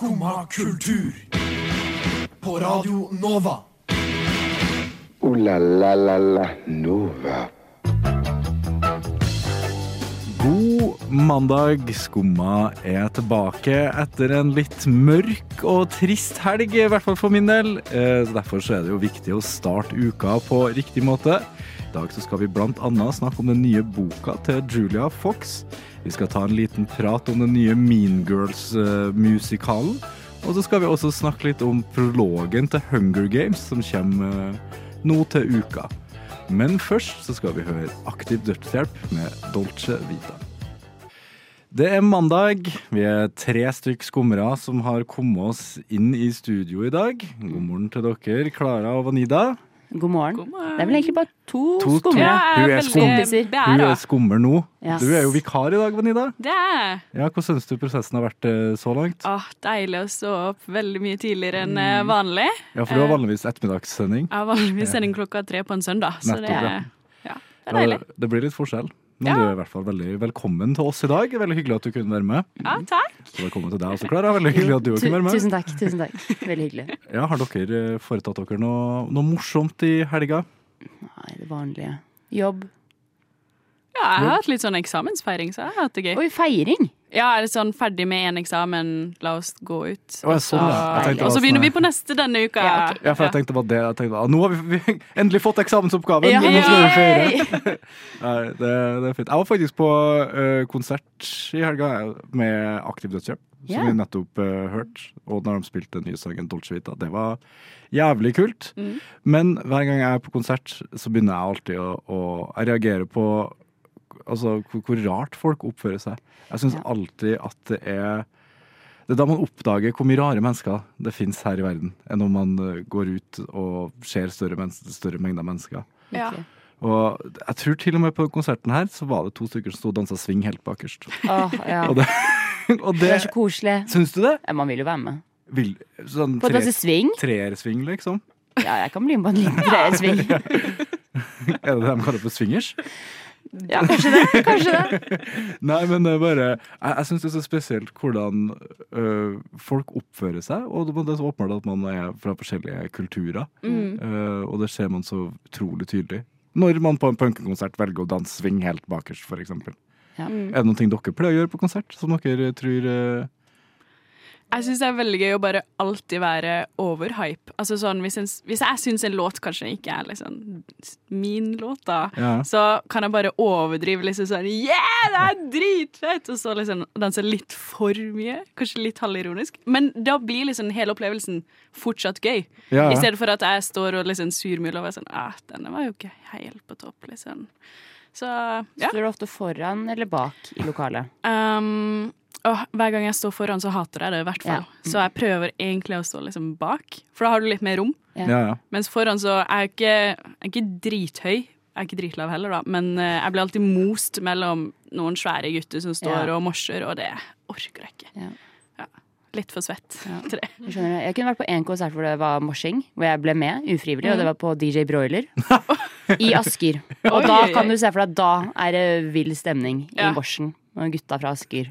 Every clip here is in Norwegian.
Skumma kultur. På Radio Nova. O-la-la-la-la Nova. God mandag. Skumma er tilbake etter en litt mørk og trist helg, i hvert fall for min del. Eh, Derfor så er det jo viktig å starte uka på riktig måte. I dag så skal vi annet snakke om den nye boka til Julia Fox. Vi skal ta en liten prat om den nye Mean Girls-musikalen. Og så skal vi også snakke litt om prologen til Hunger Games, som kommer eh, nå til uka. Men først så skal vi høre Aktiv dødshjelp med Dolce Vita. Det er mandag. Vi er tre stykk skummere som har kommet oss inn i studio i dag. God morgen til dere, Klara og Vanida. God morgen. God morgen. Det er vel egentlig bare to, To skummere. Ja, Hun er veldig. Hun er skummer nå. Yes. Du er jo vikar i dag, Vanida. Det er Ja, Hvordan syns du prosessen har vært eh, så langt? åh, deilig å stå opp veldig mye tidligere enn eh, vanlig. Ja, For du har vanligvis ettermiddagssending. Jeg har vanligvis sending klokka tre på en søndag, så det, er, ja, det er deilig. Det blir litt forskjell. Men Ja. du er i hvert fall veldig velkommen til oss i dag. Veldig hyggelig at du kunne være med. Ja, takk. Så velkommen til deg også, Klara. Veldig hyggelig at du også kunne være med. Tusen takk. tusen takk. Veldig hyggelig. Ja, Har dere eh, foretatt dere noe, noe morsomt i helga? Nei, det vanlige. Jobb. Ja, jeg har hatt litt sånn eksamensfeiring, så jeg har hatt det gøy. Oi, feiring! Ja, er det sånn ferdig med én eksamen, la oss gå ut. Så, sånn, tenkte det og så begynner vi på neste denne uka. Ja, okay. Ja, for jeg tenkte bare det. Jeg tenkte, ah, nå har vi, vi endelig fått eksamensoppgaven! Ja. Nå skal vi feire! Nei, det, det er fint. Jeg var faktisk på uh, konsert i helga med Aktiv dødshjelp, som yeah. vi nettopp uh, hørte. Og når de spilte den nye sangen Dolce Vita. Det var jævlig kult. Mm. Men hver gang jeg er på konsert, så begynner jeg alltid å, å Jeg reagerer på altså, hvor, hvor rart folk oppfører seg. Jeg syns Ja. alltid at det er det er da man oppdager hvor mye rare mennesker det fins her i verden, enn om man eh, går ut og ser større, mens større mengder mennesker. Ja. Og jeg tror til og med på konserten her så var det to stykker som sto og dansa swing helt bakerst. Oh, ja. Og det, og Det det er så koselig. Syns du det? Ja, man vil jo være med. Vil, sånn På å tre, danse swing? treersving, liksom? Ja, jeg kan bli med på en liten treersving. Er det det de kaller for swingers? Ja, kanskje det. Kanskje det. Nei, men det er bare Jeg, jeg syns det er så spesielt hvordan øh, folk oppfører seg. Og det er så åpenbart at man er fra forskjellige kulturer. Mm. Øh, og det ser man så utrolig tydelig. Når man på en punkekonsert velger å danse swing helt bakerst, f.eks. Ja. Mm. Er det noen ting dere pleier å gjøre på konsert som dere tror øh, Jeg syns det er veldig gøy å bare alltid være overhype. Altså sånn, hvis, en, hvis jeg syns en låt kanskje ikke er liksom min låt, da, Ja. så kan jeg bare overdrive liksom sånn Yeah, det er dritfett! Og så liksom danse litt for mye. Kanskje litt halvironisk. Men da blir liksom hele opplevelsen fortsatt gøy. Ja, I stedet for at jeg står og liksom surmuler og er sånn ah, denne var jo ikke helt på topp, liksom. Så ja. Står du ofte foran eller bak i lokalet? Um, åh, hver gang jeg står foran, så hater jeg det i hvert fall. Ja. Så jeg prøver egentlig å stå liksom bak, for da har du litt mer rom. Ja. ja, ja. Mens foran så er jeg ikke, jeg er ikke drithøy. Jeg er ikke dritlav heller, da, men eh, jeg blir alltid most mellom noen svære gutter som står Ja. og morser, og det orker jeg ikke. Ja. Ja. Litt for svett. Ja. til det. Jeg, skjønner jeg kunne vært på en konsert hvor det var morsing, hvor jeg ble med ufrivillig, og det var på DJ Broiler. I Asker. Og da kan du se for deg at da er det vill stemning i Ja. morsen. når gutta fra Asker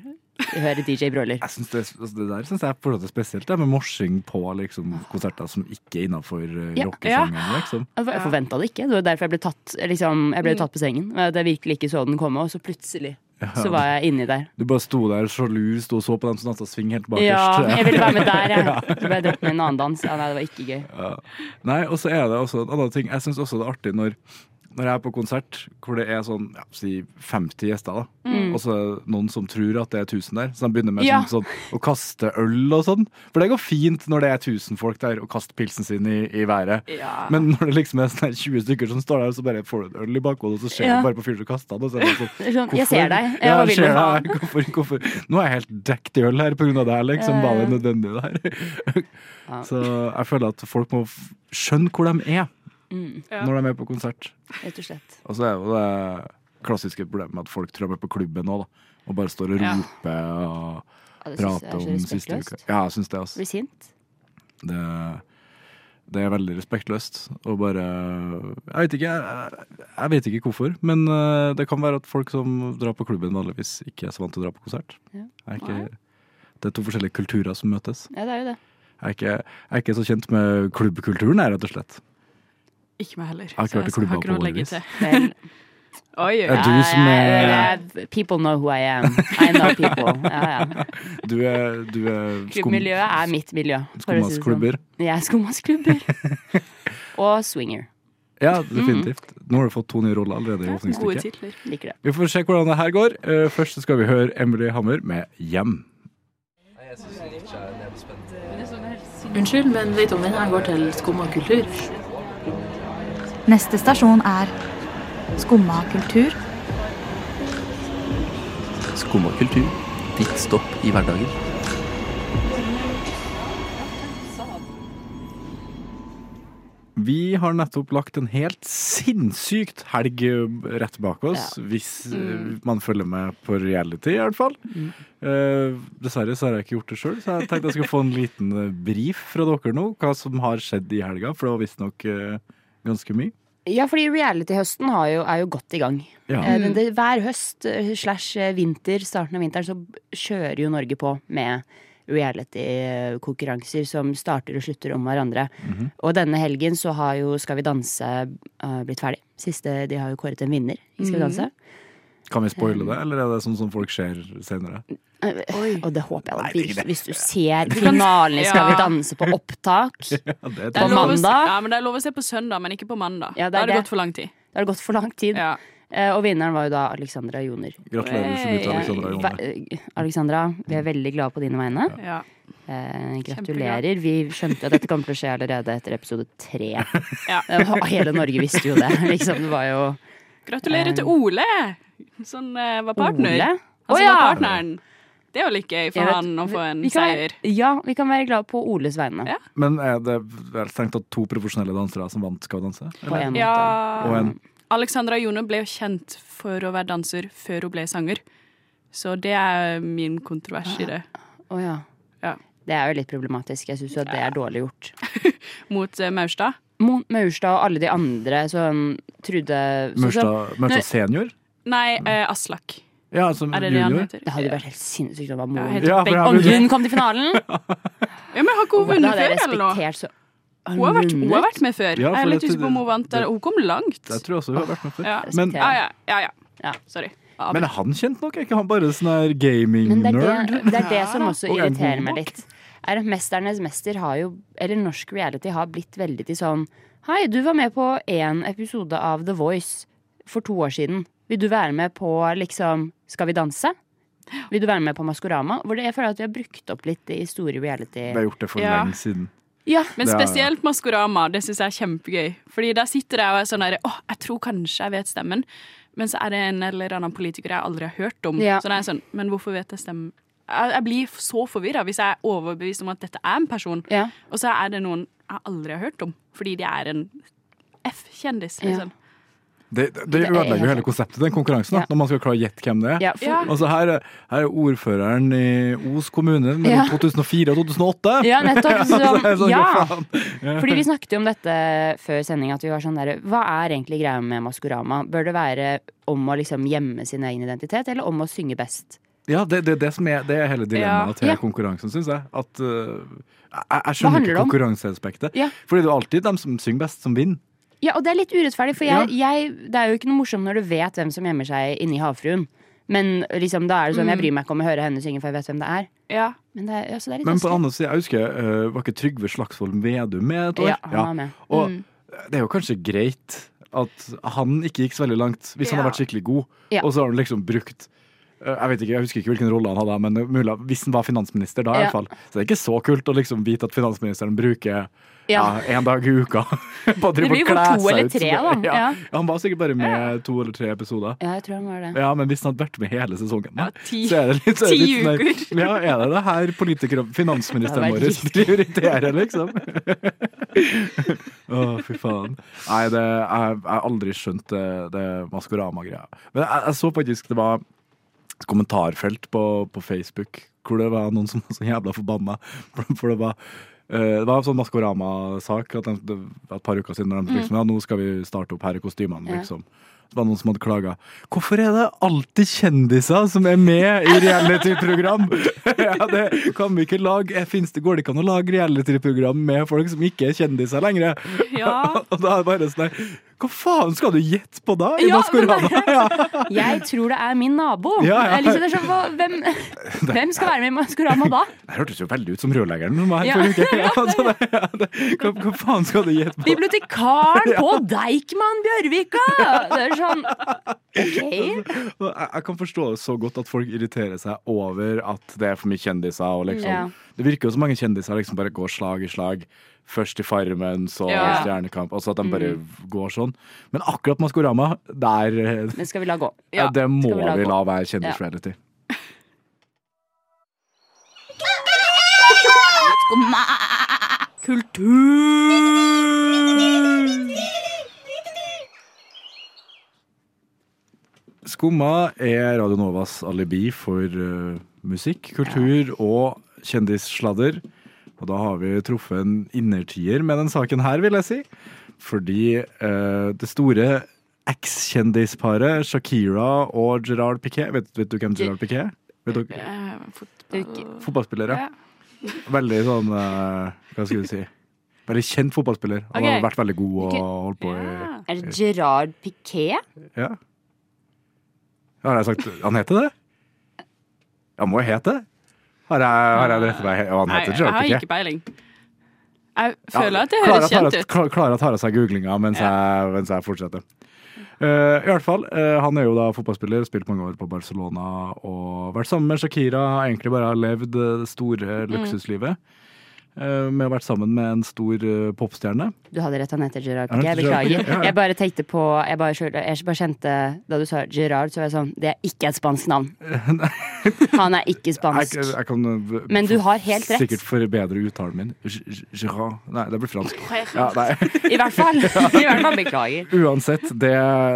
hører DJ Broiler. Jeg synes det, altså det der syns jeg er spesielt, det med morsing på liksom, konserter som ikke er innafor uh, Ja. rockesjangeren. Liksom. Altså, Jeg forventa det ikke. Det var derfor jeg ble tatt, liksom, jeg ble tatt på sengen. At jeg virkelig ikke så den komme, og så plutselig så var jeg inni der. Du bare sto der sjalu, sto og så på dem som dansa sving helt bakerst. Ja, jeg ville være med der, jeg. Så ble jeg dratt med en annen dans. Ja, nei, det var ikke gøy. Ja. Nei, og så er det også en annen ting. Jeg syns også det er artig når, når jeg er på konsert hvor det er sånn ja, si 50 gjester, da. og så er det noen som tror at det er 1000 der, så de begynner med Mm. Ja. sånn, sånn, å kaste øl og sånn. For det går fint når det er 1000 folk der, og kaster pilsen sin i, i været. Ja. Men når det liksom er sånn her 20 stykker som står der, så bare får du en øl i bakhodet, og så ser du bare på fyren som kaster den. Og så er det sånn, sånn, jeg ser deg. Jeg, jeg ser deg. Hvorfor, hvorfor? Nå er jeg helt dekt i øl her på grunn av det her, liksom. Var det nødvendig det her? Så jeg føler at folk må skjønne hvor de er Mm, Ja. når de er med på konsert. rett og slett. Og så er jo det klassiske problemet med at folk tror de er på klubben nå, da. Og bare står og Ja. roper og Ja, det prater er om siste uke. Ja, jeg syns det, altså. Blir sint. Det, det er veldig respektløst. Og bare Jeg vet ikke, jeg, jeg vet ikke hvorfor. Men eh, det kan være at folk som drar på klubben vanligvis ikke er så vant til å dra på konsert. Ja. Er ikke, Det er to forskjellige kulturer som møtes. Ja, det er jo det. Jeg er ikke, jeg er ikke så kjent med klubbkulturen, jeg, rett og slett. Ikke meg heller. har ikke vært i jeg har ikke noe på årevis. Oi, oi, Er oi. du som er People know who I am. I know people. Ja, ja. Du er, du er skum, Klubbmiljøet er mitt miljø. å si sånn. Jeg er skummasklubber. Og swinger. Ja, definitivt. Nå har du fått to nye roller allerede i Gode åpningsstykket. titler. Liker det. Vi får se hvordan det her går. Eh, Først skal vi høre Emily Hammer med 'Hjem'. Unnskyld, men vet du om denne går til skum og kultur? Neste stasjon er Skumma kultur. Skumma kultur. Ditt stopp i hverdagen. Vi har nettopp lagt en helt sinnssykt helg eh, rett bak oss, hvis mm. man følger med på reality, i hvert fall. Eh, dessverre så har jeg ikke gjort det sjøl, så jeg tenkte jeg skulle få en liten eh, brief fra dere nå, hva som har skjedd i helga, for det var visstnok uh, ganske mye. Ja, fordi reality-høsten jo- er jo godt i gang. Ja. Mm. det, hver høst eh, slash eh, vinter, starten av vinteren, så kjører jo Norge på med reality-konkurranser som starter og slutter om hverandre. Og denne helgen så har jo Skal vi danse uh, blitt ferdig. Siste, De har jo kåret en vinner i Skal vi danse. Kan vi spoile det, eller er det sånn som folk ser senere? Oi. Og det håper jeg da virkelig. Hvis du ser finalen i Skal vi danse på opptak, Ja, På mandag? Ja, men det er lov å se på søndag, men ikke på mandag. Ja, det er da har det gått for lang tid. Da har det gått for lang tid. Ja. Eh, Og vinneren var jo da Alexandra Joner. Gratulerer så mye til Alexandra. Eh, Alexandra, vi er veldig glade på dine vegne. Ja. Eh, gratulerer. Vi skjønte at dette kom til å skje allerede etter episode tre. Ja. Hele Norge visste jo det. Liksom, det var jo Gratulerer til Ole, som eh, var partner. Ole. Han som ja. var partneren. Det er jo litt gøy for vet- han å få en seier. Være, ja, vi kan være glad på Oles vegne. Ja. Men er det vel strengt tatt to profesjonelle dansere som vant Skal vi danse? På en måte. Ja. Og en Alexandra Jone ble jo kjent for å være danser før hun ble sanger. Så det er min kontrovers i det. Å ja. Ja. Det er jo litt problematisk. Jeg syns jo at det er dårlig gjort. Mot eh, Maurstad. Mo- Maurstad og alle de andre som Trude Maurstad, som- Mørstad Mørstad senior? Nei, eh, Aslak. Ja, som Er det det han junior? heter? Det hadde vært helt sinnssykt om Ja, Ja, hun kom til finalen! Ja, men har ikke hun vunnet før, eller noe? så Hun har, vært, hun har vært med før. Ja, jeg er litt usikker på om hun vant. det- Hun kom langt. Jeg tror også hun har vært med før. Ja. Men. Ja, ja, ja, ja. Ja. Sorry. men er han kjent nok? Er ikke han bare sånn her det er gaming-nerd? det, det er det som også Og er irriterer meg nok. litt. Er at Mesternes mester har jo, eller norsk reality har blitt veldig til sånn Hei, du var med på én episode av The Voice for to år siden. Vil du være med på liksom Skal vi danse? Vil du være med på Maskorama? Hvor det, jeg føler at vi har brukt opp litt i store reality... Vi har gjort det for Ja. lenge siden. Ja, Men spesielt Maskorama, det syns jeg er kjempegøy. Fordi der sitter jeg og er sånn herre Å, jeg tror kanskje jeg vet stemmen. Men så er det en eller annen politiker jeg aldri har hørt om. Ja. Så da er sånn Men hvorfor vet jeg stemmen? Jeg, blir så forvirra hvis jeg er overbevist om at dette er en person, ja. og så er det noen jeg aldri har hørt om. Fordi de er en F-kjendis. Liksom. Det, det, det Det er ødelegger jo hele konseptet, den konkurransen, da, når man skal klare å gjette hvem det er. ja, for, Ja. Altså her, er- her er ordføreren i Os kommune mellom Ja. 2004 og 2008. ja, nettopp. Er Sånn, ja. Fordi vi snakket jo om dette før sending, at vi var sånn der Hva er egentlig greia med Maskorama? Bør det være om å liksom gjemme sin egen identitet, eller om å synge best? Ja, det, det, det, som er, det er hele dilemmaet Ja. til Ja. konkurransen, syns jeg. At, uh, jeg, jeg skjønner ikke konkurranseaspektet. Ja. Fordi det er alltid dem som synger best, som vinner. Ja, og det er litt urettferdig, for jeg, jeg, det er jo ikke noe morsomt når du vet hvem som gjemmer seg inni havfruen. Men liksom, da er det sånn, jeg bryr meg ikke om å høre henne synge, for jeg vet hvem det er. Ja. Men det altså, det er litt Men på den andre siden, jeg husker, uh, var ikke Trygve Slagsvold Vedum med et år? Ja, han var med. Og Mm. det er jo kanskje greit at han ikke gikk så veldig langt, hvis han Ja. har vært skikkelig god. Ja. Og så har han liksom brukt uh, jeg vet ikke, jeg husker ikke hvilken rolle han hadde, men hvis han var finansminister da, i hvert fall. Så det er ikke så kult å liksom vite at finansministeren bruker Ja. ja, en dag i uka på Det blir jo to eller tre, da. Ja. Ja. Han var sikkert bare med to eller tre episoder. ja, jeg tror han var det. Ja, men hvis han hadde vært med hele sesongen, da, ti- så er det litt, så er det ti litt sånn. Ja, er det det her politikere, finansministeren vår, prioriterer, liksom? Å, fy faen. Nei, det, jeg har aldri skjønt det, det Maskorama-greia. Men jeg, jeg så faktisk det var kommentarfelt på, på Facebook hvor det var noen som var så jævla forbanna. For, det var eh, det var en sånn Maskorama-sak at de- et par uker siden. De liksom, ja, nå skal vi starte opp her i kostymene, liksom. Det var noen som hadde klaga. Hvorfor er det alltid kjendiser som er med i reality-program? ja, det kan vi ikke lage. Finnes det, går det ikke an å lage reality-program med folk som ikke er kjendiser lenger? Ja. Og da er det bare sånn Hva faen skal du gjette på da? I Ja, Maskorama? Ja. Jeg tror det er min nabo. Ja, ja. Liksom, det sånn, hvem, hvem skal være med i Maskorama da? Det hørtes jo veldig ut som rørleggeren som var her Ja. forrige uke. Ja, det, ja, hva, hva faen skal du gjette på? Bibliotekaren på Deichman Bjørvika! Det er sånn OK. Jeg, kan forstå det så godt at folk irriterer seg over at det er for mye kjendiser. Liksom, Ja. Det virker jo som mange kjendiser liksom bare går slag i slag. Først i Farmen, så Ja. Stjernekamp. Og så at de bare går sånn. Men akkurat Maskorama, der eh, Det skal vi la gå. Ja, Det må vi la vi la være kjendisreality. Skumma Skumma er Radio Novas alibi for uh, musikk, kultur og kjendissladder. Og da har vi truffet en innertier med den saken her, vil jeg si. Fordi eh, det store ekskjendisparet Shakira og Gerard Piquet Vet, vet du hvem Gerard Piquet er? Vet dere? Eh, fotball. Fotballspiller, ja. Ja. Veldig sånn eh, Hva skal vi si? Veldig kjent fotballspiller. Han har vært veldig god og holdt på i Ja. Er det Gerard Piquet? Ja. Har jeg sagt Han heter det? Han må jo hete det. Har jeg, har jeg rettet meg? Ja, han heter jeg har ikke peiling. Jeg Ja, føler at det høres kjent ut. Klara tar av seg googlinga mens, jeg, mens jeg fortsetter. Uh, I hvert fall, uh, Han er jo da fotballspiller, spilt mange år på Barcelona og vært sammen med Shakira. Egentlig bare har levd det store Mm. luksuslivet. Eh, med å ha vært sammen med en stor eh, popstjerne. Du hadde rett, han heter Gerard Piquet. heter Beklager. Jeg bare tenkte på Jeg bare, jeg bare kjente Da du sa Gerard, så var jeg sånn Det er ikke et spansk navn. Han er ikke spansk. jeg kan eh, Men du har helt rett. Sikkert forbedre uttalen min. Gerard Nei, det blir fransk. Ja. I hvert fall. I hvert fall beklager. Uansett, det,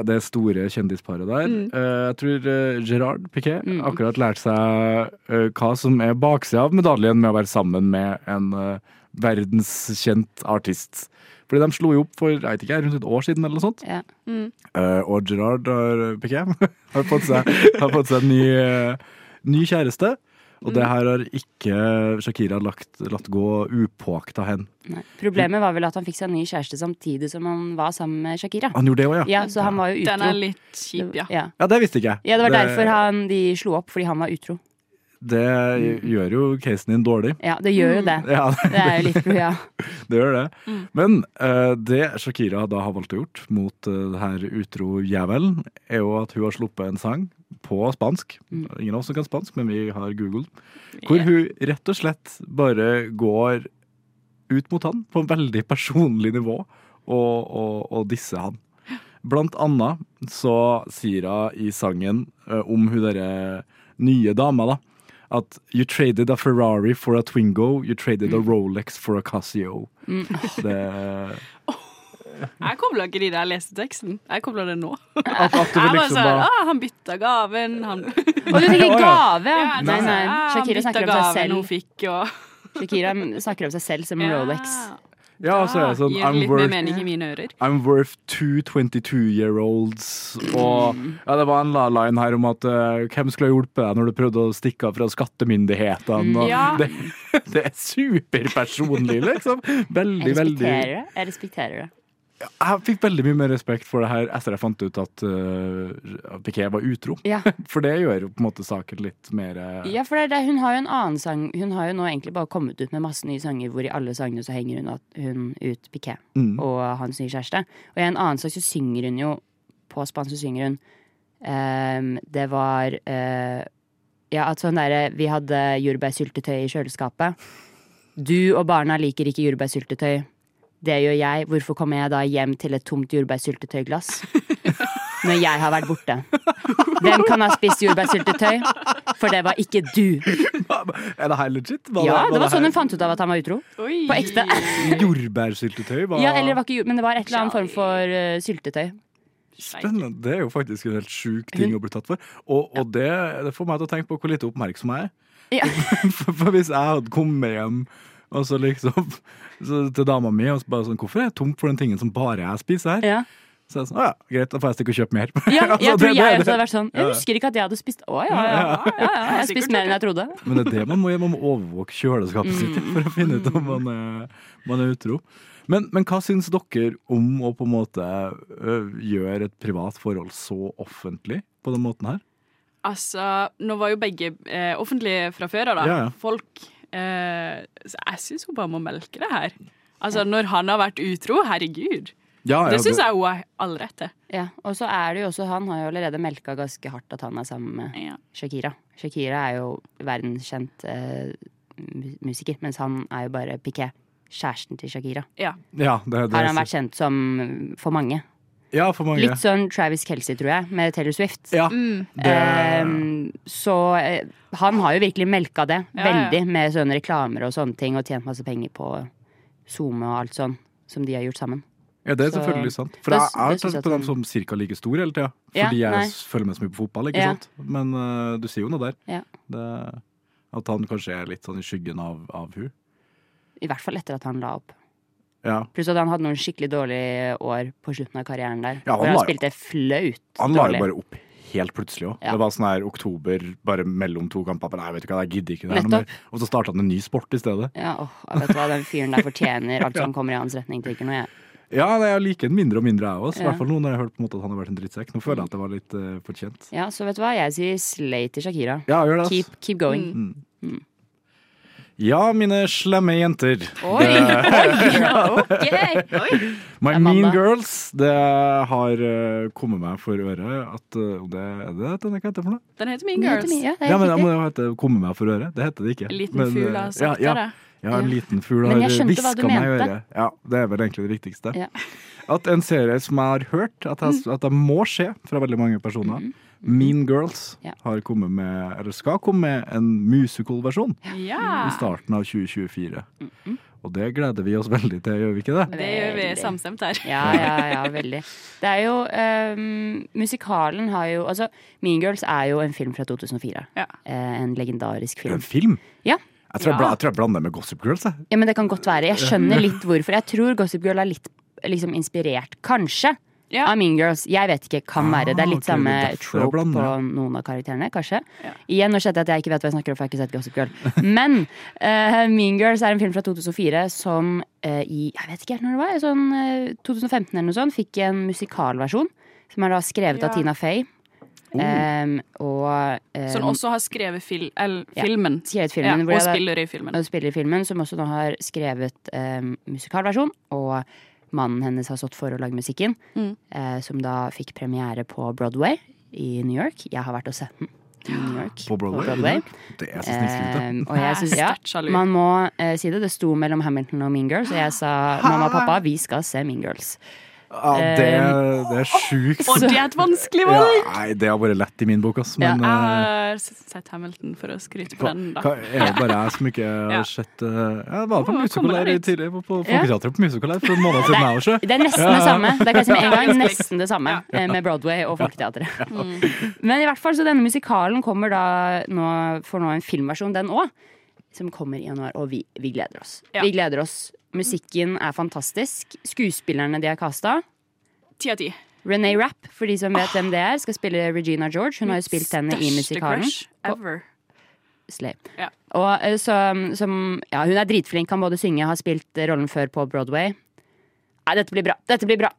det store kjendisparet der. Mm. eh, jeg tror eh, Gerard Piquet Mm. akkurat lærte seg eh, hva som er baksida av medaljen med å være sammen med en verdenskjent artist. Fordi de slo jo opp for jeg vet ikke, rundt et år siden eller noe sånt. Ja. Eh, og Gerard har, Piquet har fått seg, har fått seg en ny, uh, ny kjæreste. Og Mm. det her har ikke Shakira lagt, latt gå upåakta henne. Nei. Problemet var vel at han fikk seg en ny kjæreste samtidig som han var sammen med Shakira. Han gjorde det også, ja. Ja, så han var jo utro. Den er litt kjip, ja. Ja. Ja, det visste ikke jeg. ja, det var derfor han, de slo opp, fordi han var utro. Det gjør jo casen din dårlig. Ja, det gjør jo det. Ja, Det er jo litt ja. det gjør det. Men uh, det Shakira da har valgt å gjort mot uh, det her utro-jævelen, er jo at hun har sluppet en sang på spansk. Ingen av oss som kan spansk, men vi har Google. Hvor hun rett og slett bare går ut mot han på en veldig personlig nivå og, og, og disser han. Blant annet så sier hun i sangen eh, om hun derre nye dama, da. At you traded a Ferrari for a Twingo, you traded a Rolex for a Casio. Det, Jeg kobla ikke de der jeg leste teksten. Jeg kobla det nå. at, at Jeg liksom sånn ah, Han bytta gaven, han Og du tenker ja. gave, ja. Ja, Nei, nei. Shakira snakker om seg gaven hun fikk, og Shakira snakker om seg selv som en Rolex. Ja, så er det sånn gir I'm litt mer worth, mening i mine ører. I'm worth two 22-year-olds. Og ja, det var en line her om at uh, hvem skulle ha hjulpet deg når du prøvde å stikke av fra skattemyndighetene? Og Ja. det, det er superpersonlig, liksom. Veldig, Jeg veldig. Jeg respekterer det. Jeg fikk veldig mye mer respekt for det her etter jeg fant ut at uh, Piquet var utro. Ja. For det gjør jo på en måte saken litt mer uh... Ja, for det. Hun har jo en annen sang Hun har jo nå egentlig bare kommet ut med masse nye sanger hvor i alle sangene så henger hun, at- hun ut Piquet Mm. og hans nye kjæreste. Og i en annen sang så synger hun jo På spansk så synger hun um, Det var uh, Ja, at sånn derre Vi hadde jordbærsyltetøy i kjøleskapet. Du og barna liker ikke jordbærsyltetøy. Det gjør jeg. Hvorfor kommer jeg da hjem til et tomt jordbærsyltetøyglass? Når jeg har vært borte. Hvem kan ha spist jordbærsyltetøy? For det var ikke du. Er det her legit? Var Ja, det var sånn hun fant ut av at han var utro. Oi. På ekte. Jordbærsyltetøy? Var... Ja, eller det var ikke, jord- men det var et eller annet form for uh, syltetøy. Spennende. Det er jo faktisk en helt sjuk ting å bli tatt for. Og, og det, det får meg til å tenke på hvor lite oppmerksom jeg er. Ja. For, for hvis jeg hadde kommet hjem og så liksom så til dama mi og så bare sånn Hvorfor er jeg tom for den tingen som bare jeg spiser her? Ja. Så er sånn, å ja, greit, da får jeg stikke og kjøpe mer. Ja, Altså, jeg det- tror det- jeg det- også hadde vært sånn Jeg husker ikke at jeg hadde spist Å ja, ja, ja. ja, ja. Jeg spiste mer enn jeg trodde. Men det er det man må gjøre, man må overvåke kjøleskapet sitt Mm. for å finne ut om man er, man er utro. Men, men hva syns dere om å på en måte gjøre et privat forhold så offentlig på den måten her? Altså, nå var jo begge eh, offentlige fra før av, da. Ja, ja. Folk eh, Så jeg syns hun bare må melke det her. Altså, når han har vært utro, herregud. Ja, Det syns jeg hun har all rett til. Ja, og så er det jo også Han har jo allerede melka ganske hardt at han er sammen med Ja. Shakira. Shakira er jo verdenskjent eh, musiker, mens han er jo bare Piqué. Kjæresten til Shakira. Ja. Ja, det, det, Har han vært kjent som for mange. Ja, for mange. Litt sånn Travis Kelsey, tror jeg, med Taylor Swift. Ja, Mm. det, Ehm, så eh, han har jo virkelig melka det Ja, ja. veldig med sånne reklamer og sånne ting, og tjent masse penger på SoMe og alt sånn, som de har gjort sammen. ja, det er så- selvfølgelig sant. For det- jeg har det på dem som cirka like store hele tida. Ja, Fordi jeg følger med så mye på fotball, ikke Ja. sant. Men uh, du sier jo noe der. Ja. Det, at han kanskje er litt sånn i skyggen av, av hun. I hvert fall etter at han la opp. Ja. Pluss at han hadde noen skikkelig dårlige år på slutten av karrieren der. Ja, han hvor han la spilte flaut Han la jo bare opp helt plutselig òg. Ja. Det var sånn her oktober, bare mellom to kamper. Nei, vet du hva, jeg gidder ikke det her noe mer. Og så starta han en ny sport i stedet. Ja, åh, jeg vet hva, Den fyren der fortjener alt som kommer i hans retning. Tenker noe, jeg. Ja, jeg liker den mindre og mindre, jeg også. I hvert fall nå når jeg har hørt på en måte at han har vært en drittsekk. Nå føler jeg at det var litt uh, fortjent. Ja, så vet du hva, jeg sier slay til Shakira. Ja, gjør det. Keep, keep going. Ja, mine slemme jenter. Oi! Oi! ok! My Mean Girls. Det har eh, kommet meg for øret at eh, det, Er det den ikke heter for noe? Den heter Mean Girls. heter Girls. ja, Ja, men det må hete komme meg for øret. Det heter det ikke. En liten Men, fugl eh, har sagt ja, det. Ja, en liten fugl Men har jeg hviska du meg i øret. Ja, det er vel egentlig det viktigste. Ja. At en serie som jeg har hørt at, jeg, at det må skje fra veldig mange personer, Mean Girls, Ja. har kommet med, eller skal komme med en musical-versjon Ja. i starten av 2024. Og det gleder vi oss veldig til, gjør vi ikke det? Det gjør vi samstemt her. Ja, ja, ja, veldig. Det er jo um, Musikalen har jo Altså, Mean Girls er jo en film fra 2004. Ja. Eh, en legendarisk film. en film? Ja. Jeg tror Ja. jeg, tror jeg blander med Gossip Girls. Jeg. ja, men det kan godt være. Jeg skjønner litt hvorfor. Jeg tror Gossip Girl er litt liksom inspirert, kanskje, Ja. av Mean Girls. Jeg vet ikke, kan Ah, være. Det er litt er samme trope på noen av karakterene, kanskje. Ja. Igjen, nå skjedde det at jeg ikke vet hva jeg snakker om, for jeg har ikke sett Gossip Girl. Men uh, Mean Girls er en film fra 2004 som uh, i jeg vet ikke helt når det var, sånn uh, 2015 eller noe sånt, fikk en musikalversjon. Som er da skrevet Ja. av Tina Fey. Oh. Em, og um, Som også har skrevet fil eller, Ja. skrevet filmen. ja, og spiller i filmen. og spiller i filmen, som også nå har skrevet um, musikalversjon. Og mannen hennes har stått for å lage musikken, Mm. eh, som da fikk premiere på Broadway i New York. Jeg har vært og sett den i New York. På Broadway? Det er så snikskryt. Eh, og jeg Jeg synes, ja, man må eh, si det. Det sto mellom Hamilton og Mean Girls, og jeg sa mamma og pappa, vi skal se Mean Girls. Ja, det, det er sjukt. Og det er et vanskelig Ja, nei, det har vært lett i min bok, ass. Men Jeg eh, har sett Hamilton for å skryte på den, da. hva, er det bare jeg som ikke har sett uh, Jeg var på oh, musical her tidligere, på, på Ja. Folketeatret på musical her for en måned siden. jeg. Det er nesten det samme. Det er med en gang nesten det samme eh, med Broadway og Folketeatret. Men i hvert fall, så denne musikalen kommer da nå, for nå en filmversjon, den òg. Som kommer i januar, og vi, vi gleder oss. Ja. Vi gleder oss. Musikken er fantastisk. Skuespillerne de har casta. Ti av ti. René Rapp, for de som vet hvem det er, skal spille Regina George. Hun har jo spilt henne i musikalen. ever. Slay. Ja. Og eh, så, som, ja, hun er dritflink, kan både synge, har spilt rollen før på Broadway. Nei, dette blir bra. Dette blir bra.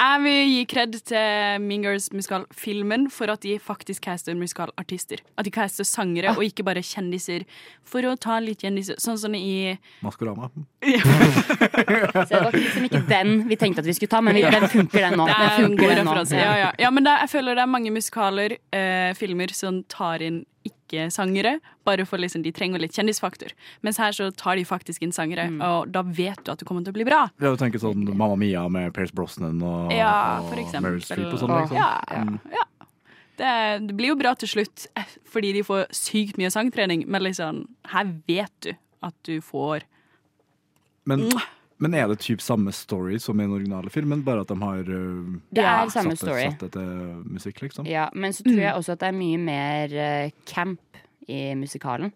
Jeg vil gi kred til Mean Girls musikalfilmen for at de faktisk caster musikalartister. At de caster sangere og ikke bare kjendiser. For å ta litt kjendiser, sånn som i Maskorama. Så det var liksom ikke den vi tenkte at vi skulle ta, men den funker den nå. Det er en god den nå. referanse. Ja, ja. ja, men det, jeg føler det er mange musikaler, eh, filmer, som tar inn ikke-sangere. Bare for liksom, de trenger litt kjendisfaktor. Mens her så tar de faktisk inn sangere, Mm. og da vet du at det kommer til å bli bra. Ja, du tenker sånn Mamma Mia med Pierce Brosnan og, Ja, og. Meryl Streep og sånn. Liksom. Ja, Mm. ja. Det, det blir jo bra til slutt, eh, fordi de får sykt mye sangtrening. Men liksom, her vet du at du får Men, men er det typ samme story som i den originale filmen, bare at de har uh, Det Ja, er samme satt, det- story. satt det til musikk, liksom? Ja, men så tror jeg også at det er mye mer uh, camp i musikalen.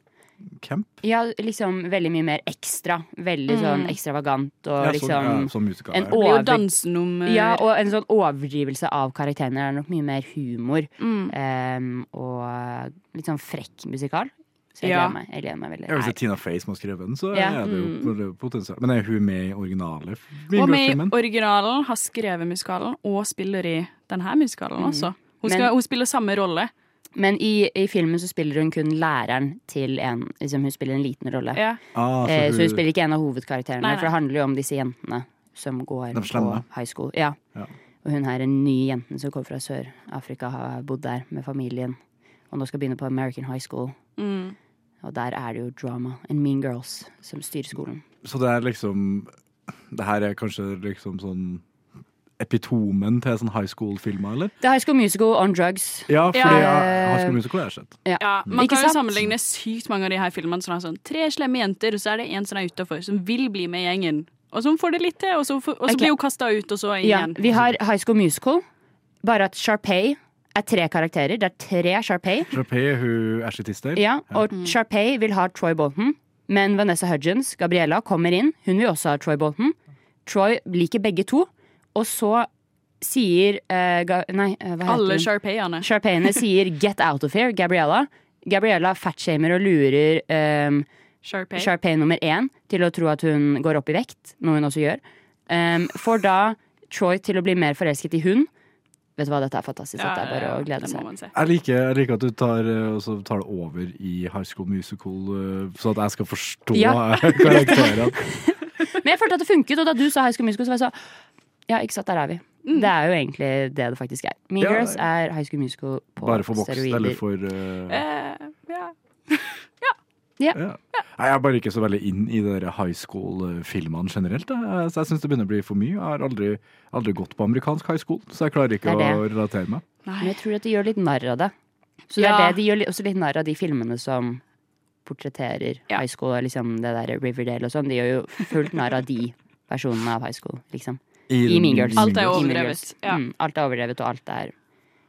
camp? Ja, liksom veldig mye mer ekstra. Veldig sånn ekstravagant og Ja, så, liksom ja, sånn musical. en over- dansenummer. Ja, og en sånn overdrivelse av karakterene. Det er nok mye mer humor. Mm. um, og litt sånn frekk musikal. Så jeg Ja. gleder meg, jeg gleder meg veldig. Ja, hvis det er Tina Fey som har skrevet den, så Ja, er det jo mm. potensial. Men er hun med i originale Hun med i originalen har skrevet musikalen og spiller i denne musikalen også. Hun, Men- hun spiller samme rolle. Men i, i filmen så spiller hun kun læreren til en liksom Hun spiller en liten rolle. Ja. Ah, Eh, så hun hun- spiller ikke en av hovedkarakterene, Nei, nei. for det handler jo om disse jentene som går på high school. Ja. Ja. Og hun er en ny jenten som kommer fra Sør-Afrika, har bodd der med familien, og nå skal begynne på American High School. Mm. Og der er det jo drama and mean girls som styrer skolen. Så det er liksom Det her er kanskje liksom sånn epitomen til sånn high school-filmer, eller? Det er High School Musical on drugs. Ja, fordi Ja. Jeg, High School Musical har jeg sett. Ja. Ja, man kan jo sammenligne sykt mange av de her filmene som er sånn tre slemme jenter, og så er det en som er utafor, som vil bli med i gjengen. Og så får det litt til, og så, og så okay. blir hun kasta ut, og så inn Ja, igjen. vi har High School Musical, bare at Sharpay er tre karakterer. Det er tre Sharpay. Sharpay, hun Ashley Tisdale. Ja, og Sharpay vil ha Troy Bolton, men Vanessa Hudgens, Gabriella, kommer inn. Hun vil også ha Troy Bolton. Troy liker begge to, og så sier uh, ga, Nei, eh, hva heter Alle sharpayene. Sharpayene sier 'get out of here', Gabriella. Gabriella fatshamer og lurer um, Sharpay. Sharpay nummer én til å tro at hun går opp i vekt, noe hun også gjør. Um, får da Troy til å bli mer forelsket i hun. Vet du hva, dette er fantastisk. Dette er bare å glede det må seg. Jeg liker, jeg liker at du tar, eh, tar det over i High School Musical, eh, så at jeg skal forstå Ja. karakterene. Men jeg følte at det funket, og da du sa High School Musical, så var jeg så Ja, ikke sant, der er vi. Mm. Det er jo egentlig det det faktisk er. Mean Ja, Girls er High School Musical på Bare for voksne, eller for uh... Eh, ja. ja. Nei, Jeg er bare ikke så veldig inn i de high school-filmene generelt. jeg. Så jeg syns det begynner å bli for mye. Jeg har aldri, aldri gått på amerikansk high school, så jeg klarer ikke Det er å relatere meg. Men jeg tror at de gjør litt narr av det. Så det Ja. er det, De gjør også litt narr av de filmene som portretterer Ja. high school, liksom det der Riverdale og sånn. De gjør jo fullt narr av de versjonene av high school, liksom. I Mean Girls. Alt er I overdrevet, ja. Mm, alt er overdrevet, og alt er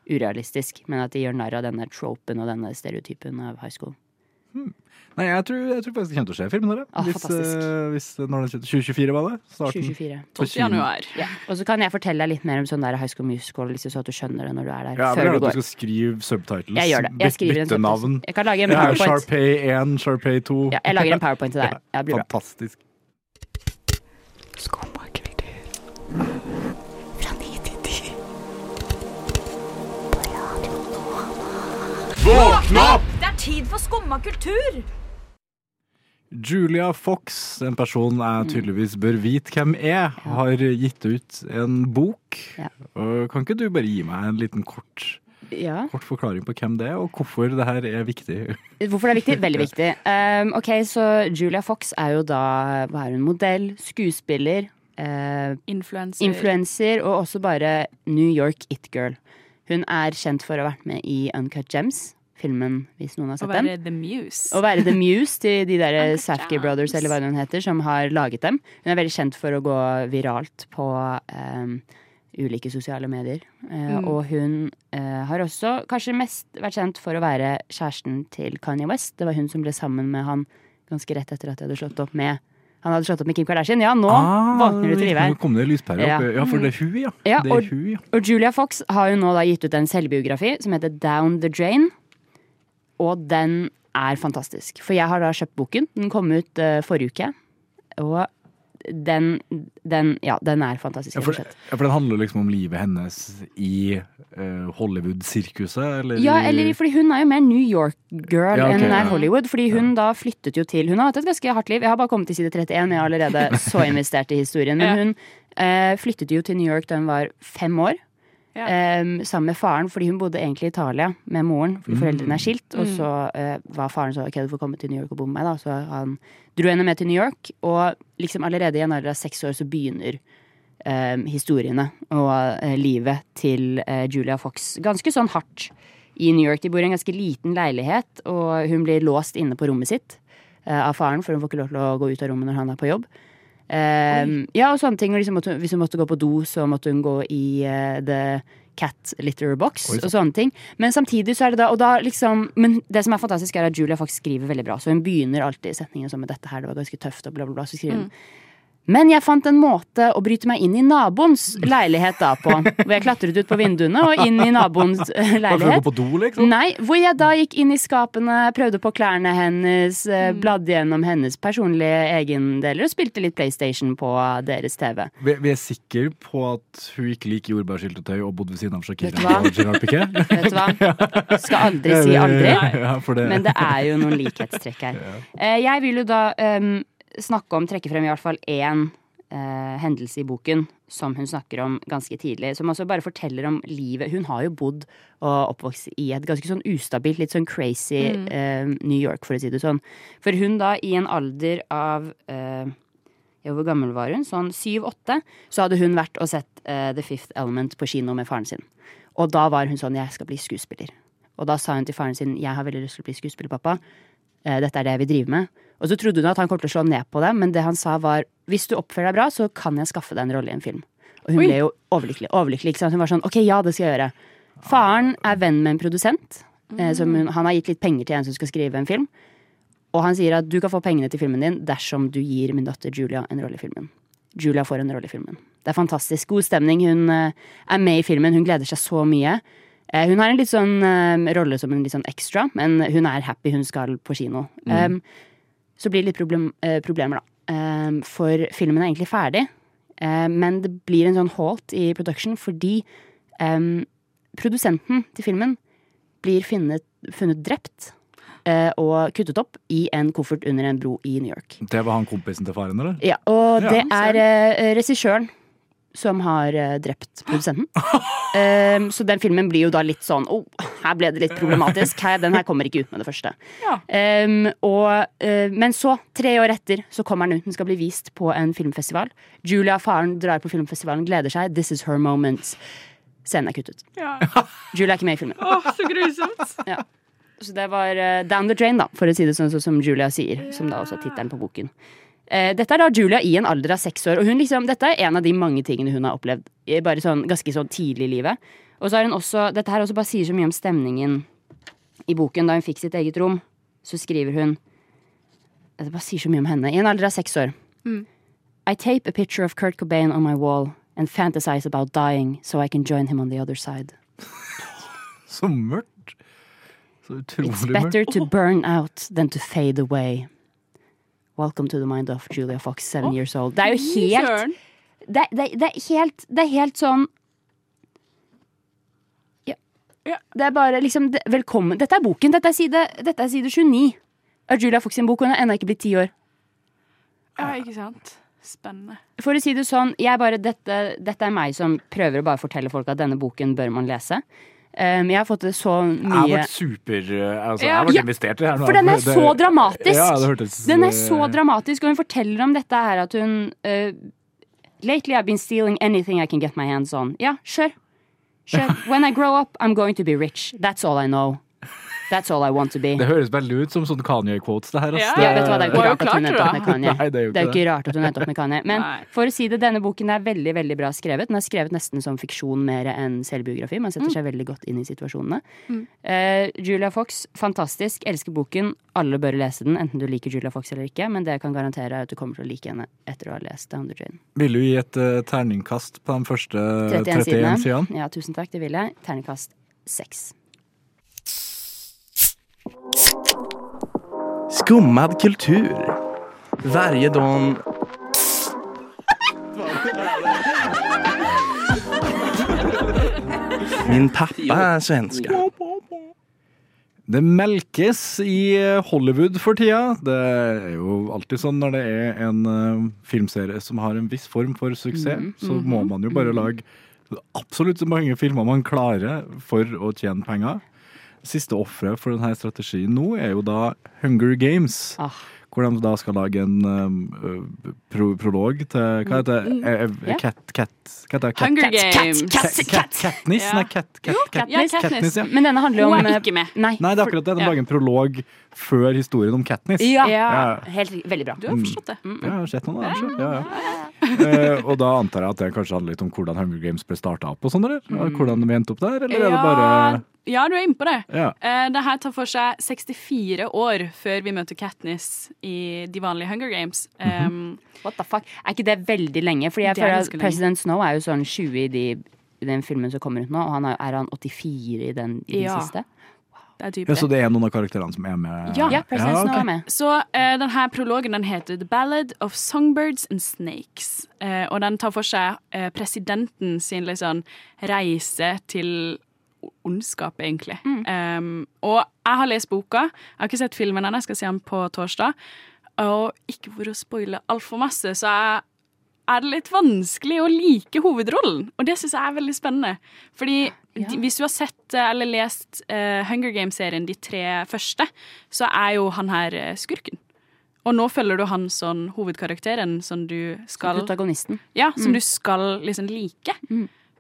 urealistisk. Men at de gjør narr av denne tropen og denne stereotypen av high school. Nei, jeg tror, jeg tror faktisk det kommer til å skje filmen der. Ah, hvis, fantastisk. eh, hvis, når den sitter- 2024 var det? Starten. 2024. 12. januar. Ja. Og så kan jeg fortelle deg litt mer om sånn der high school musical, liksom, så at du skjønner det når du er der. Ja, før du går. at du skal skrive subtitles. Jeg gjør det. Jeg skriver en bytte navn. Jeg kan lage en Ja, powerpoint. Sharpay 1, Sharpay 2. Ja, jeg lager en powerpoint til deg. Ja, det blir bra. Fantastisk. Det er tid for skumma kultur! Julia Fox, en person jeg tydeligvis bør vite hvem er, har gitt ut en bok. Ja. Kan ikke du bare gi meg en liten kort, Ja. kort forklaring på hvem det er, og hvorfor det her er viktig? Hvorfor det er viktig? Veldig viktig. Um, ok, så Julia Fox er jo da hva er hun, modell, skuespiller, uh, Influencer. influenser og også bare New York it-girl. Hun er kjent for å ha vært med i Uncut Gems, filmen hvis noen har Å sett den. være The Muse. Å være The Muse til de der Safky Brothers, eller hva hun heter, som har laget dem. Hun er veldig kjent for å gå viralt på um, ulike sosiale medier. Uh, Mm. Og hun uh, har også kanskje mest vært kjent for å være kjæresten til Kanye West. Det var hun som ble sammen med han ganske rett etter at de hadde slått opp med Han hadde slått opp med Kim Kardashian. Ja, nå våkner du til live her. Ah, Nå kom det lyspære Ja. opp. Ja, for det er hun, ja. Ja, det er og- hun, ja. Og Julia Fox har jo nå da gitt ut en selvbiografi som heter Down the Drain. Og den er fantastisk. For jeg har da kjøpt boken. Den kom ut uh, forrige uke. Og den, den Ja, den er fantastisk. Ja, for, ja, for den handler liksom om livet hennes i uh, Hollywood-sirkuset. Ja, i- eller fordi hun er jo mer New York-girl Ja, okay, enn hun er ja. Hollywood. Fordi hun da flyttet jo til Hun har hatt et ganske hardt liv. Jeg har bare kommet til side 31, jeg er allerede så investert i historien. Men Ja. hun uh, flyttet jo til New York da hun var fem år. Ja. em, sammen med faren, fordi hun bodde egentlig i Italia med moren. Fordi foreldrene er skilt. Og Mm. så uh, var faren så ok, du får komme til New York og bo med meg. da Så han dro henne med til New York. Og liksom allerede i en alder av seks år så begynner um, historiene og uh, livet til uh, Julia Fox ganske sånn hardt i New York. De bor i en ganske liten leilighet, og hun blir låst inne på rommet sitt av faren, for hun får ikke lov til å gå ut av rommet når han er på jobb. Um, ja, og sånne ting. Liksom, hvis hun måtte gå på do, så måtte hun gå i uh, the cat litter box Oi, så. og sånne ting. Men samtidig så er det da, og da liksom Men det som er fantastisk, er at Julia faktisk skriver veldig bra. Så hun begynner alltid setningen sånn med 'dette her, det var ganske tøft', og bla, bla, bla. Så skriver hun men jeg fant en måte å bryte meg inn i naboens leilighet da på. Hvor jeg klatret ut på vinduene og inn i naboens eh, leilighet. på do, liksom? Nei, hvor jeg da gikk inn i skapene, prøvde på klærne hennes, eh, bladde gjennom hennes personlige egendeler og spilte litt PlayStation på deres TV. Vi, vi er sikre på at hun ikke liker jordbærsyltetøy og bodde ved siden av Shakira og Gerard Piquet? Vet du hva? Skal aldri si aldri. Ja, det, Men det er jo noen likhetstrekk her. Eh, Jeg vil jo da em, snakke om, trekke frem i hvert fall én eh, hendelse i boken som hun snakker om ganske tidlig. Som også bare forteller om livet. Hun har jo bodd og oppvokst i et ganske sånn ustabilt, litt sånn crazy eh, New York, for å si det sånn. For hun da, i en alder av eh, ja, hvor gammel var hun? Sånn syv-åtte. Så hadde hun vært og sett eh, The Fifth Element på kino med faren sin. Og da var hun sånn 'jeg skal bli skuespiller'. Og da sa hun til faren sin 'jeg har veldig lyst til å bli skuespiller, pappa'. Eh, dette er det jeg vil drive med. Og så trodde hun at han kom til å slå ned på det, men det han sa var 'hvis du oppfører deg bra, så kan jeg skaffe deg en rolle i en film'. Og hun Oi. ble jo overlykkelig. overlykkelig? Hun var sånn 'ok, ja, det skal jeg gjøre'. Faren er venn med en produsent. Eh, som hun, han har gitt litt penger til en som skal skrive en film. Og han sier at du kan få pengene til filmen din dersom du gir min datter Julia en rolle i filmen. Julia får en rolle i filmen. Det er fantastisk. God stemning. Hun eh, er med i filmen. Hun gleder seg så mye. Eh, hun har en litt sånn eh, rolle som en litt sånn ekstra, men hun er happy. Hun skal på kino. Um, så blir det litt problem, eh, problemer, da. Eh, for filmen er egentlig ferdig, eh, men det blir en sånn halt i production fordi um, produsenten til filmen blir funnet, funnet drept eh, og kuttet opp i en koffert under en bro i New York. det var han kompisen til faren, eller? Ja, og Ja, det er eh, regissøren som har uh, drept produsenten. Um, så den filmen blir jo da litt sånn oh, her ble det litt problematisk. Her, den her kommer ikke ut med det første. Ja. Um, og, uh, men så, tre år etter, så kommer den ut. Den skal bli vist på en filmfestival. Julia, faren, drar på filmfestivalen, gleder seg. This is her moment. Scenen er kuttet. Ja. Julia er ikke med i filmen. Åh, så grusomt. Så det var uh, down the drain, da, for å si det sånn sånn som Julia sier. Som da også er tittelen på boken. Eh, dette er da Julia i en alder av seks år, og hun liksom, dette er en av de mange tingene hun har opplevd bare sånn, ganske sånn tidlig i livet. Og så har hun også, dette her også bare sier så mye om stemningen i boken. Da hun fikk sitt eget rom, så skriver hun Det bare sier så mye om henne. I en alder av seks år. I tape a picture of Kurt Cobain on my wall and fantasize about dying so I can join him on the other side. Så mørkt. Så It's utrolig mørkt. better to burn out than to fade away. Welcome to the mind of Julia Fox, seven years old. Det er jo helt det, det, det, er helt det er helt sånn ja. Ja. Det er bare liksom det, Velkommen. Dette er boken. Dette er side, dette er side 29 av Julia Fox sin bok. Hun har ennå ikke blitt ti år. Ja, ikke sant. Spennende. For å si det sånn, bare, dette, dette er meg som prøver å bare fortelle folk at denne boken bør man lese. Um, jeg har fått det så Jeg har mye vært super eh, altså, Jeg har vært Ja, investert i det her. For den er Det- så dramatisk! Ja, hørtes Den er så eh, dramatisk, og hun forteller om dette her at hun uh, Lately I've been stealing anything I can get my hands on. Ja, sure. Sure. When I grow up, I'm going to be rich. That's all I know. That's all I want to be. Det høres veldig ut som sånn Kanye-quotes, det her. Ja. Det- vet du hva, Det er jo ikke rart at hun endte opp med Kanye. Nei, det er jo Det er jo ikke ikke rart at hun endte opp med Kanye. Men Nei. for å si det, denne boken er veldig veldig bra skrevet. Den er skrevet nesten som fiksjon mer enn selvbiografi. Man Mm. setter seg veldig godt inn i situasjonene. Eh, Julia Fox, fantastisk. Elsker boken. Alle bør lese den, enten du liker Julia Fox eller ikke. Men det jeg kan garantere er at du kommer til å like henne etter å ha lest The the Jane. Vil du gi et uh, terningkast på den første 31 31 sidene. sidene? Ja, tusen takk, det vil jeg. Terningkast seks. Skummad kultur. Varje dag... Min pappa er svenska. Det melkes i eh, Hollywood for tida. Det er jo alltid sånn når det er en uh, filmserie som har en viss form for suksess, Mhm, så må man jo bare lage absolutt så mange filmer man klarer for å tjene penger. Siste offeret for denne strategien nå er jo da Hunger Games. Ah. Hvor de da skal lage en um, pro prolog til Hva heter det? Eh, eh, Mm, Cat, cat, det? Cat, Hunger Games. Cat, cat, Katniss? Nei, cat, cat, cat, Ja, Katniss. Ja. Men denne handler jo om Hun er eh, ikke med. Nei, Nei, det er akkurat det. De lager en prolog før historien om Katniss. Ja, Ja. helt veldig bra. Du har forstått det. Ja, jeg har sett noen av dem. Ja, ja. Eh, og da antar jeg at det kanskje handler litt om hvordan Hunger Games ble starta opp og sånn, eller? Hvordan de endte opp der, eller er det bare ja, du er inne på det. Ja. Uh, det her tar for seg 64 år før vi møter Katniss i de vanlige Hunger Games. Um, What the fuck? Er ikke det veldig lenge? Fordi jeg er føler at lenge. President Snow er jo sånn 20 i, de, i den filmen som kommer ut nå, og han er, er han 84 i den, i den Ja. siste? Det er type Ja, det. så det er noen av karakterene som er med? Ja. Ja, President Snow ok. er med. Så uh, denne prologen den heter The Ballad of Songbirds and Snakes. Uh, og den tar for seg uh, presidenten sin sånn reise til ondskap, egentlig. Um, og jeg har lest boka. Jeg har ikke sett filmen ennå, jeg skal se den på torsdag. Og ikke for å spoile altfor masse, så er er det litt vanskelig å like hovedrollen. Og det syns jeg er veldig spennende. Fordi Ja. de, hvis du har sett eh, eller lest uh, Hunger Games-serien, de tre første, så er jo han her eh, skurken. Og nå følger du han som hovedkarakteren som du skal Protagonisten. Ja, som du skal liksom like.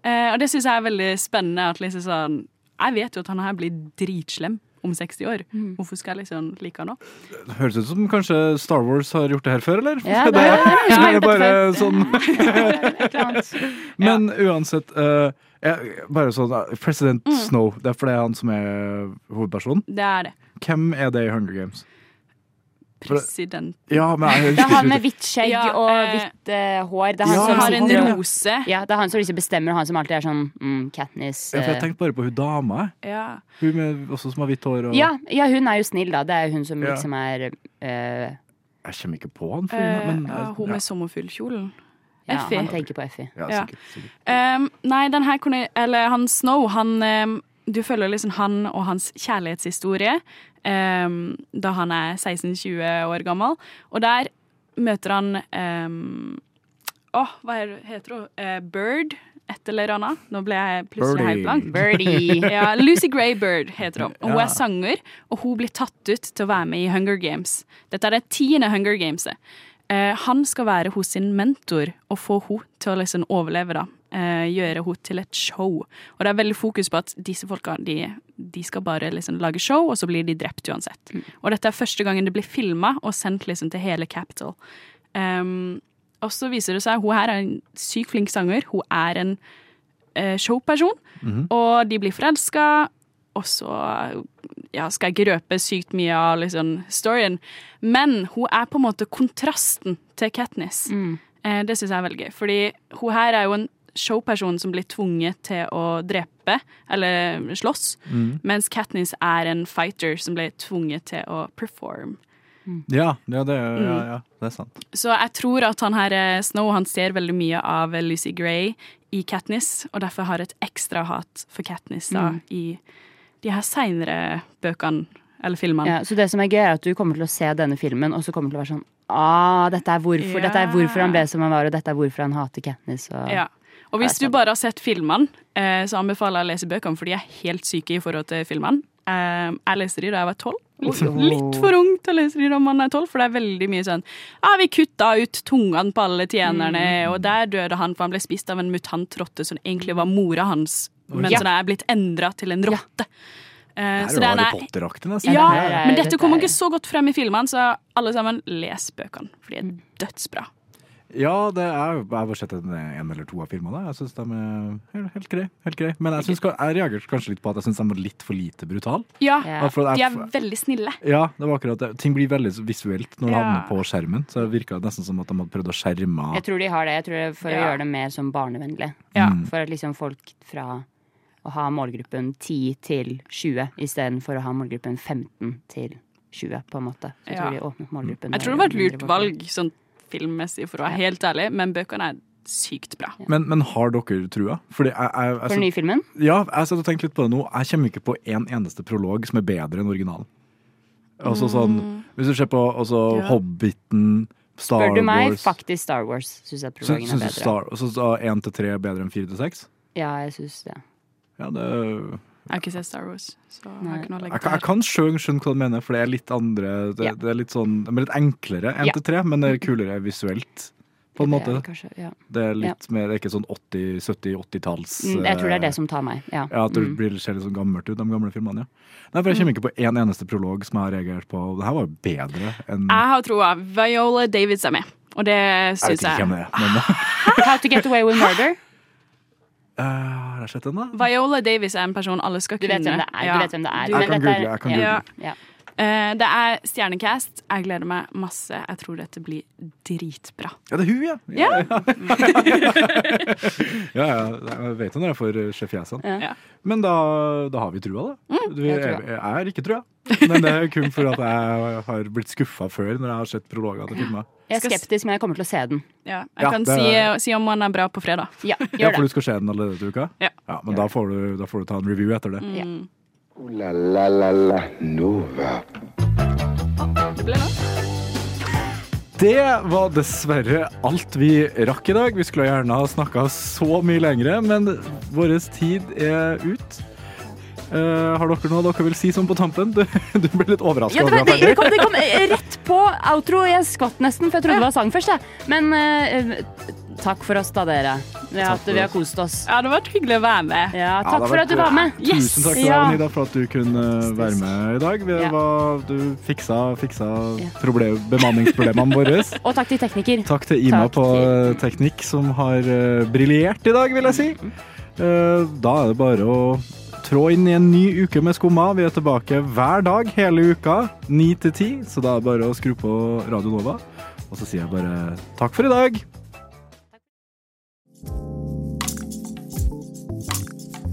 Eh, og det syns jeg er veldig spennende. At liksom sånn Jeg vet jo at han her blir dritslem om 60 år. Hvorfor skal jeg liksom like han nå? Det høres ut som kanskje Star Wars har gjort det her før, eller? Ja, det det, er- det er det er bare sånn. Men uansett eh, jeg- Bare sånn President Mm. Snow, det er fordi det er han som er hovedpersonen. Det er det. Hvem er det i Hunger Games? President. Ja, men jeg Det er han med hvitt skjegg Ja, og eh, hvitt uh, hår. Det er han Ja, som Har en rose. Ja, det er han som liksom bestemmer, og han som alltid er sånn mm, Katniss. ja, for Jeg eh. tenkte bare på hun dama. Ja. Hun med, også som har hvitt hår. Og, ja, ja, hun er jo snill, da. Det er hun som Ja. liksom er uh, Jeg kommer ikke på han. fyren. Men, ja, hun med sommerfuglkjolen. Ja, Effie. han tenker på Effie. ja, ja. sikkert, sikkert. Um, nei, den her kunne Eller han Snow, han um, Du følger liksom han og hans kjærlighetshistorie um, da han er 16-20 år gammel. Og der møter han um, Åh, hva er det, heter hun? Eh, Bird? Et eller annet. Nå ble jeg plutselig helt blank. Birdie. Ja, Lucy Gray Bird heter hun. Og hun Ja. er sanger, og hun blir tatt ut til å være med i Hunger Games. Dette er det tiende Hunger Gameset. Eh, han skal være hos sin mentor og få henne til å liksom overleve. da. Eh, gjøre henne til et show. Og det er veldig fokus på at disse folka de, de skal bare liksom lage show, og så blir de drept uansett. Og dette er første gangen det blir filma og sendt liksom til hele Capital. Um, og så viser det seg hun her er en sykt flink sanger. Hun er en eh, showperson. Og de blir forelska, og så ja, skal jeg ikke røpe sykt mye av liksom, storyen, men hun er på en måte kontrasten til Katniss. Eh, det syns jeg er veldig gøy, fordi hun her er jo en showperson som blir tvunget til å drepe, eller slåss, mens Katniss er en fighter som blir tvunget til å perform. Ja, ja, det, er- ja, Mm. ja, det er sant. Så jeg tror at han her eh, Snow han ser veldig mye av Lucy Gray i Katniss, og derfor har et ekstra hat for Katniss da, i de her seinere bøkene, eller filmene. Ja, så det som er gøy, er at du kommer til å se denne filmen, og så kommer til å være sånn Ah, dette er hvorfor, Ja. dette er hvorfor han ble som han var, og dette er hvorfor han hater Katniss. Og... Ja. Og hvis du bare har sett filmene, eh, så anbefaler jeg å lese bøkene, for de er helt syke i forhold til filmene. Eh, Jeg leste de da jeg var tolv. Litt for ung til å lese de da man er tolv, for det er veldig mye sånn Ja, vi kutta ut tungene på alle tjenerne, Mm. og der døde han, for han ble spist av en mutantrotte som egentlig var mora hans, men Ja. som er blitt endra til en rotte. Eh, Det er jo Harry er Potter-aktig, nesten. ja, det her er- men dette kommer er- ikke så godt frem i filmene, så alle sammen, les bøkene, for de er Mm. dødsbra. Ja, det er, jeg har bare sett en, en eller to av filmene. Jeg syns de er helt, greie. Helt grei. Men jeg, synes, jeg reagerte kanskje litt på at jeg syns de var litt for lite brutale. Ja, Ja. Ja, for de er veldig snille. Ja, det var akkurat det. Ting blir veldig visuelt når det Ja. havner på skjermen. Så det virka nesten som at de hadde prøvd å skjerme Jeg tror de har det. Jeg tror det er for å gjøre det mer som barnevennlig. Ja. Mm. For at liksom folk fra å ha målgruppen 10 til 20 istedenfor å ha målgruppen 15 til 20, på en måte. Så jeg Ja. tror de åpnet målgruppen. Jeg tror det var et lurt valg sånn filmmessig, for å være helt ærlig, men bøkene er sykt bra. Men, men har dere trua? Fordi jeg, jeg, For jeg, den nye filmen? ja, jeg satt og tenkte litt på det nå. Jeg kommer ikke på en eneste prolog som er bedre enn originalen. Altså sånn, Hvis du ser på altså, Ja. Hobbiten, Star Wars Spør du meg, Wars faktisk Star Wars syns jeg prologen er bedre. Syns Så så én til tre er bedre enn fire til seks? Ja, jeg syns det. Ja, det Jeg har ikke sett Star Wars, så jeg har ikke noe å legge Jeg jeg kan skjønne, skjønne hva du mener, for det er litt andre Det, Ja. det er litt sånn er litt enklere, Ja. til tre, men det er kulere visuelt. på en Det måte. er Kanskje, ja. Det er litt mer, det er ikke sånn 80-, 70-, 80-talls Mm, Jeg tror det er det som tar meg. Ja. Ja, At det Mm. blir, ser litt sånn gammelt ut, de gamle filmene. ja. Nei, for Jeg kommer ikke på én eneste prolog som jeg har reagert på. Det her var jo bedre enn Jeg har troa. Viola Davids er med, og det Jeg vet ikke hvem jeg. det er. Men, How to get away with murder. Eh, har jeg sett den, da? Viola Davis er en person alle skal Du kunne. vet hvem det er. Du vet hvem det er. Du Jeg kan google, jeg kan Ja. google. Ja. Eh, det er Stjernecast. Jeg gleder meg masse. Jeg tror dette blir dritbra. Ja, det er hun, ja! Ja. ja, ja. Jeg vet jo når jeg får eh, se fjesene. Ja. Ja. Men da, da har vi trua, da. Mm, jeg jeg, jeg er ikke trua. Men det er kun for at jeg har blitt skuffa før når jeg har sett prologer til filmer. Jeg er skeptisk, men jeg kommer til å se den. Ja, jeg Ja, kan si, si om den er bra på fredag. Ja, Ja, for det. du skal se den allerede denne uka? Ja. men da får, du, da får du ta en review etter det. Ja. La la la la Nova. Det ble noe. Det var dessverre alt vi rakk i dag. Vi skulle gjerne ha snakka så mye lengre, men vår tid er ut. Uh, har dere noe dere vil si sånn på tampen? Du, du ble litt overraska Ja, det, det, det, kom, det kom rett på outro. Jeg skvatt nesten, for jeg trodde det var sang først. Jeg. Men eh, takk for oss, da, dere. Ja, for vi har kost oss. Ja, det var hyggelig å være med. Ja, takk ja, for at du var med. Yes! Tusen takk til Ja. deg, Nida, for at du kunne eh, være med i dag. Vi Ja. var, du fiksa, fiksa Ja. problem, bemanningsproblemene våre. Og takk til tekniker. Takk til Ima Takk på til- teknikk, som har uh, briljert i dag, vil jeg si. Uh, da er det bare å trå inn i en ny uke med Skumma. Vi er tilbake hver dag hele uka, ni til ti, så da er det bare å skru på Radio Nova. Og så sier jeg bare takk for i dag.